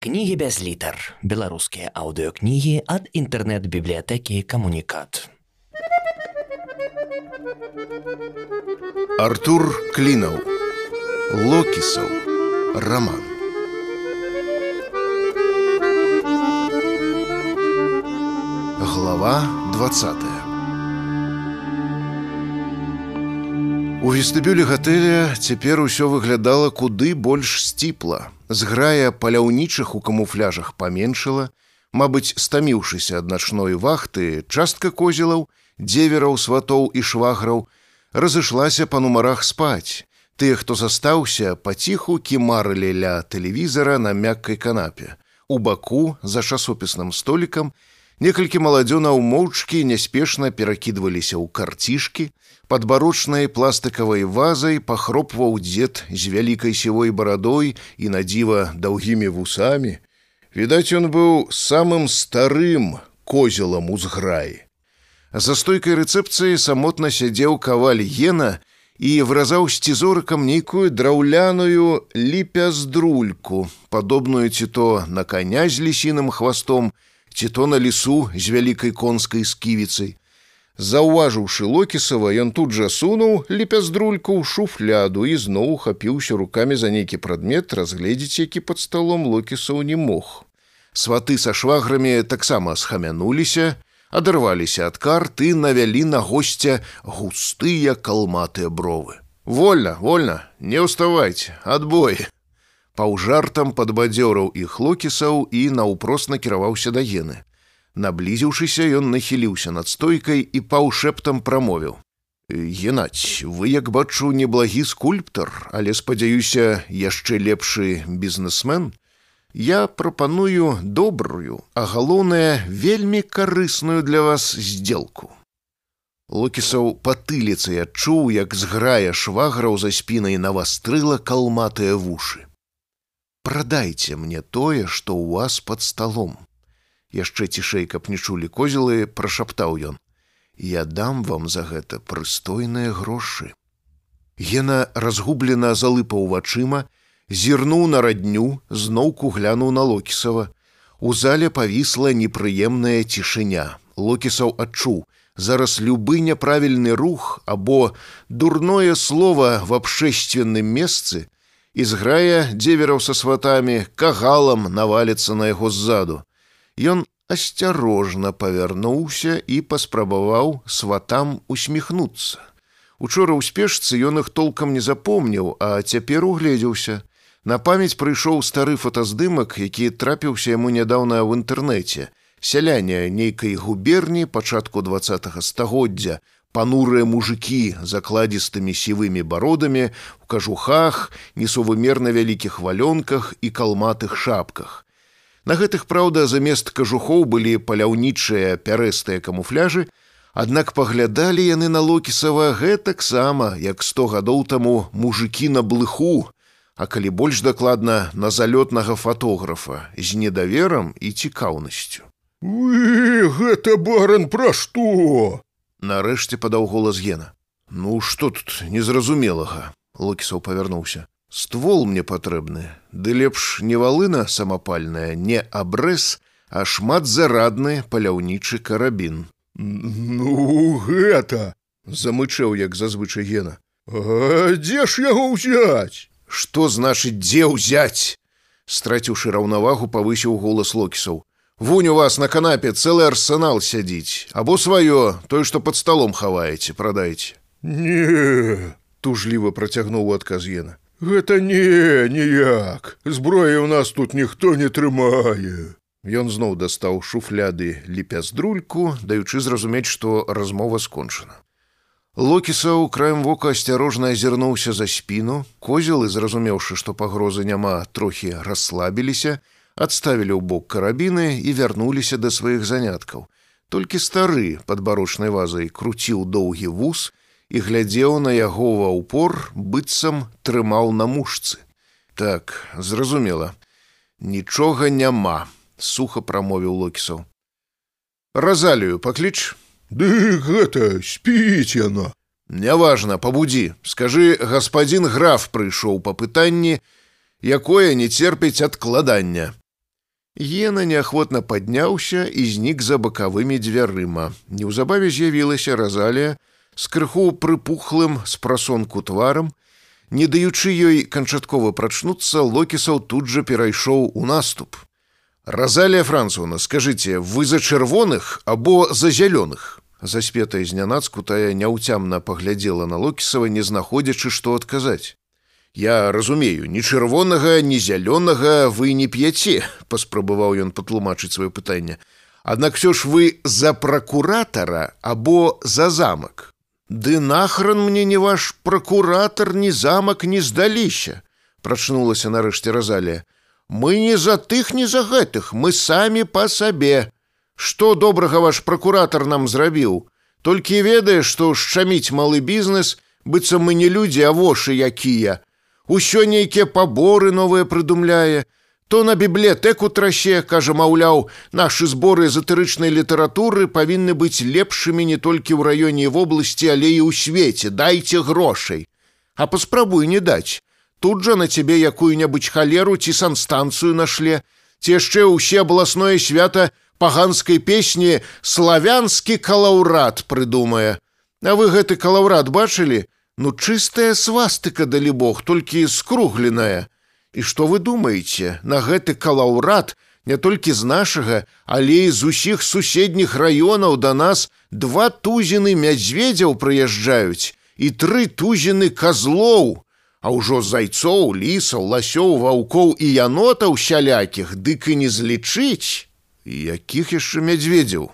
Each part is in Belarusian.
Кнігі без літар. Беларускія аўдыёкнігі ад інтэрнэт-бібліятэкі камунікат. Артур Клінаў. Локісаў. Раман. Глава 20. У вестыбюлі гатэля цяпер усё выглядала куды больш сціпла. Зграя паляўнічых у камуфляжах паменшыла, Мабыць, стаміўшыся ад начной вахты, частка козелаў, дзевераў сватоў і шваграў разышлася па нумарах спаць. Тыя, хто застаўся, паціху кімарылі ля тэлевізара на мяккай канапе. У баку за часопісным столікам некалькі маладзёнаў моўчкі няспешна перакідваліся ў карцішкі, падбарочнай пластыкавай вазай пахропваў дзед з вялікай сівой барадой і надзіва даўгімі вусамі. Відаць, ён быў самым старым козелам у зграі. За стойкай рэцэпцыі самотна сядзеў каваль гена і выразаў сцізорыкам нейкую драўляную ліпяздрульку, падобную ці то на каня з лісіным хвастом, ці то на лесу з вялікай конскай сківіцай. Заўважыўшы локісава, ён тут жа сунуў ліпяздрульку ў шуфляду і зноў хапіўся рукамі за нейкі прадмет, разгледзець, які пад сталом локісаў не мог. Сваты са шваграмі таксама схамянуліся, адарваліся ад карты, навялі на госця густыя калматыя бровы. Вольна, вольна, не ўставайце, адбой. Паўжартам падбадзёраў іх локісаў і наўпрост накіраваўся да гены. Наблізіўшыся, ён нахіліўся над стойкай і паўшэптам прамовіў: « Геннаць, вы як бачу неблагі скульптар, але спадзяюся, яшчэ лепшы бізнесмен. Я прапаную добрую, а галоўнае вельмі карысную для вас здзелку. Локісаў патыліцай адчуў, як зграе шваграў за спінай навастрыла калматыя вушы. Прадайце мне тое, што ў вас пад сталом яшчэ цішэй, каб не чулі козелы, прашаптаў ён: « Я дам вам за гэта прыстойныя грошы. Гена разгублена залыпаў вачыма, зірнуў на радню, зноўку глянуў на локісава. У зале павісла непрыемная цішыня. Локісаў адчуў: зараз любы няправільны рух або дурное слово в абшэсственным месцы, і зграя дзевераў са сватамі кагалам наваліцца на яго ззаду. Ён асцярожна павярнуўся і паспрабаваў сватам усміхнуцца. Учора ў спешцы ён іх толкам не запомніў, а цяпер угледзеўся. На памяць прыйшоў стары фотаздымак, які трапіўся яму нядаўна ў інтэрнэце. Сяляне нейкай губерні пачатку два стагоддзя, панурыя мужикі закладістымі сівымі бародамі, у кажухах, несувымерна вялікіх валёнках і калматых шапках. На гэтых праўда замест кажухоў былі паляўнічыя пярэстыя камуфляжы, Аднак паглядалі яны на локісава гэтаксама, як сто гадоў таму мужикі на блыху, а калі больш дакладна на залётнага фатографа з недаверам і цікаўнасцю. Вы гэта баран пра што? Нарэшце падаў голас гена. Ну што тут незразумелага, Локісаў павярнуўся. Ствол мне патрэбны. Ды лепш не валына самапальная не абрэз а шмат зарадны паляўнічы карабін. Ну гэта! Замычаў як зазвычай гена. Дзе ж яго ўзяць? Что значыць дзе ўзяць? Страціўшы раўнавагу павысіў голас локісаў вунь у вас на канапе цэлы арсенал сядзіць або сваё тое што под столом хаваеце прадайце не тужліва працягнуў адказ гена Гэта не ніяк. Зброі ў нас тут ніхто не трымае. Ён зноў дастаў шуфляды ліпяздрульку, даючы зразумець, што размова скончана. Локісаў краем вока асцярожна азірнуўся за спіну, козелы, зразумеўшы, што пагрозы няма, трохі расслабіліся, адставілі ў бок карабіны і вярнуліся да сваіх заняткаў. Толькі стары падбарочнай вазай круціў доўгі вуз, і глядзеў на яго ва ўпор быццам трымаў на мушцы. Так, зразумела, нічога няма, суха прамовіў локісаў. Разалію пакліч, Ды гэта спіць яна. Няважна, пабудзі, скажы, гаспадзін граф прыйшоў па пытанні, якое не церпіць адкладання. Гена неахвотна падняўся і знік за бакавымі дзвярыма. Неўзабаве з'явілася Разалія з крыху прыпухлым з прасонку тварам. Не даючы ёй канчаткова прачнуцца, локісаў тут жа перайшоў у наступ. Разалія Француна, скажыце, вы за чырвоных або за зялёных. Заспетая знянацку тая няўцямна паглядзела на локісава, не знаходзячы, што адказаць. Я разумею, ні чырвонага, ні зялёнага вы не п'яце, паспрабаваў ён патлумачыць сваё пытанне. Аднак все ж вы за пракуратара або за замак. Ды нахран мне не ваш пракуратар, ні замак не здаліся, прачнулася нарэшце Разалія. Мы не за тых, ні за гэтых, мы самі па сабе. Што добрага ваш пракуратар нам зрабіў? Толькі ведае, што шчаміць малы бізнес, быццам мы не людзі, а вошы якія усё нейкія паборы новыя прыдумляе, то на бібліятэку трасе, кажа, маўляў, нашы зборы эзотэрычнай літаратуры павінны быць лепшымі не толькі ў раёне вобласці, але і ў свеце, дайце грошай. А паспрабуй не даць. Тут жа на цябе якую-небудзь халеру ці санстанцыю нашле, ці яшчэ ўсе абласное свята паганскай песні славянскі калаўрат прыдумае. А вы гэты калаўрат бачылі, Ну чыстая свастыка далі Бог, толькі скругленая. І што вы думаеце, на гэты калаўрат не толькі з нашага, але і з усіх суседніх раёнаў да нас два тузіны мядзведзяў прыязджаюць і тры тузіны казлоў, А ўжо зайцоў, лісаў, ласёў, ваўкоў і янотаў сялякіх дык і не злічыць, якіх яшчэ мядзведзяў,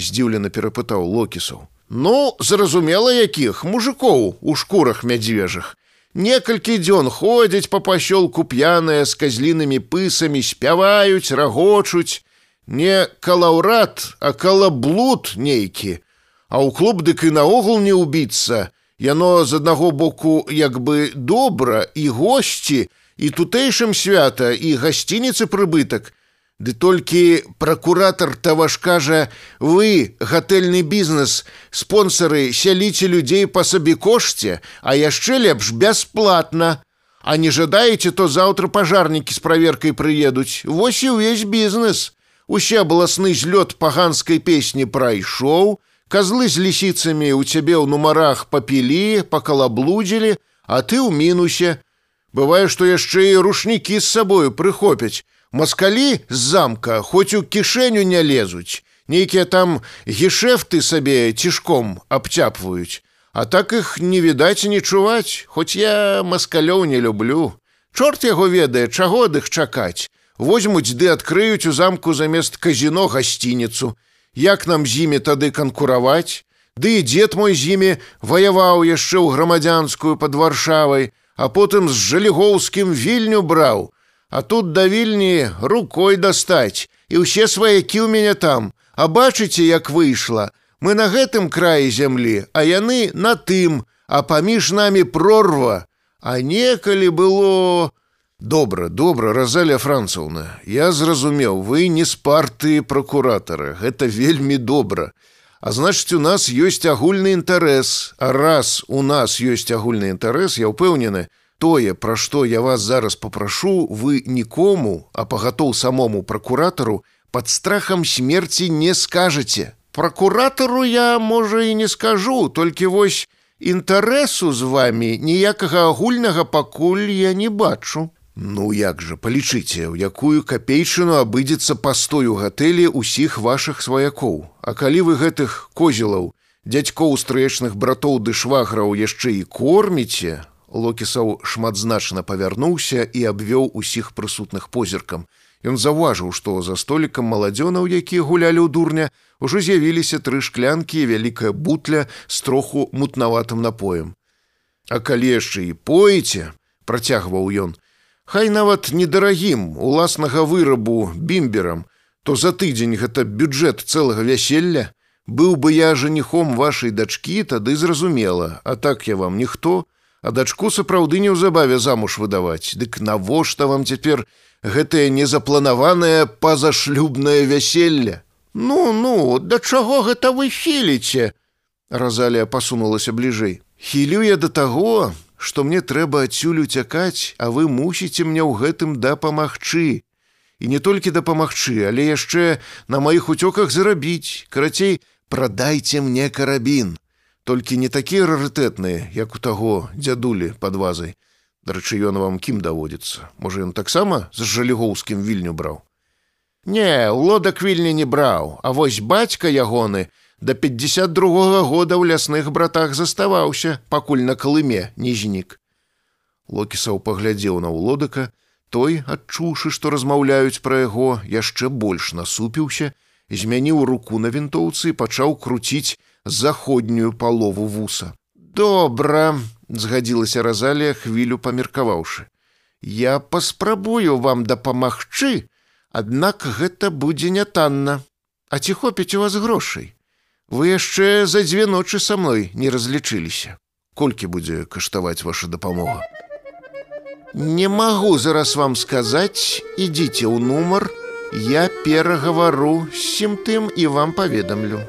здзіўлена перапытаў локісаў. Ну, зразумела, якіх мужикоў у шкурах мядзвежых. Некалькі дзён ходзяць па пасёлку п'яныя з казлінымі пысамі, спяваюць, рагочуць, не калаўрат, а калаблуд нейкі. А ў клуб дык і наогул не ўбіцца. Яно з аднаго боку як бы добра і госці, і тутэйшым свята і гасцініцы прыбытак, Ды толькі пракуратар таваш кажа: вы гатэльны бізнес, спонсары сяліце людзей па сабе кошце, а яшчэ лепш бясплатна. А не жадаеце, то заўтра пажарнікі з праверкай прыедуць. Вось і ўвесь бізнес. Усе абласны злёт паганскай песні прайшоў, Казлы з лісіцамі ў цябе ў нумарах папілі, пакалаблудзілі, а ты ў мінусе. Бывае, што яшчэ і рушнікі з сабою прыхопяць. Маскалі з замка хоць у кішэню не лезуць, нейкія там гешэфты сабе цішком абцяпваюць, А так іх не відаць і не чуваць, хоць я маскалёў не люблю. Чорт яго ведае, чаго ад іх чакаць. Возьмуць ды адкрыюць у замку замест казіно гасцініцу. Як нам з імі тады канкураваць? Ды і дзед мой з імі ваяваў яшчэ ў грамадзянскую пад варшавай, а потым з жалігоўскім вільню браў, А тут да вільні рукой дастаць і ўсе сваякі ў мяне там, А бачыце, як выйшла. Мы на гэтым краі зямлі, а яны на тым, а паміж намі прорва. А некалі было добра, добра, разаля францаўна. Я зразумеў, вы не з партыі пракуратара, гэта вельмі добра. А значыць, у нас ёсць агульны інтарэс, А раз у нас ёсць агульны інтарэс, я ўпэўнены, Тое, пра што я вас зараз попрашу, вы нікому, а пагатоў самому пракуратару пад страхам смерці не скажаце. Пракуратару я, можа, і не скажу, толькі вось інтарэсу з вами ніякага агульнага пакуль я не бачу. Ну як жа палічыце, у якую капейчыну абыдзецца пастой у гатэлі ўсіх вашых сваякоў. А калі вы гэтых козелаў, дзядзькоў стрэчных братоў ды шваграў яшчэ і корміце, Локісаў шматзначна павярнуўся і абвёў усіх прысутных позіркам. Ён заўважыў, што за столікам маладзёнаў, якія гулялі ў дурня, ужо з'явіліся тры шклянкі і вялікая бутля з троху мутнаватым напоем. А калі яшчэ і поеце, працягваў ён, Хай нават недарагім уласнага вырабу бімберам, то за тыдзень гэта бюджэт цэлага вяселля, быў бы я жаніхом вашай дачкі, тады зразумела, а так я вам ніхто, а дачку сапраўды неўзабаве замуж выдаваць. Дык навошта вам цяпер гэтае незапланаванае пазашлюбнае вяселле? Ну, ну, да чаго гэта вы хіліце? Разалія пасунулася бліжэй. Хілю я да таго, што мне трэба адсюль уцякаць, а вы мусіце мне ў гэтым дапамагчы. і не толькі дапамагчы, але яшчэ на маіх уцёках зарабіць, карацей, прадайце мне карабін. Толькі не такія рарытэтныя, як у таго дзядулі пад вазай. Дарэчы, ён вам кім даводзіцца. Можа, ён таксама з жалігоўскім вільню браў. Не, лодак вільні не браў, а вось бацька ягоны да 52 -го года ў лясных братах заставаўся, пакуль на калыме не знік. Локісаў паглядзеў на ўлодака, той, адчуўшы, што размаўляюць пра яго, яшчэ больш насупіўся, змяніў руку на вінтоўцы пачаў круціць заходнюю палову вуса. Добра, згадзілася Разалія хвілю памеркаваўшы. Я паспрабую вам дапамагчы, Аднак гэта будзе нятанна. А ці хопіць у вас грошай? Вы яшчэ за дзве ночы са мной не разлічыліся. Колькі будзе каштаваць ваша дапамога? Не магу зараз вам сказаць, ідзіце ў нумар, я перагавару з сім тым і вам паведамлю.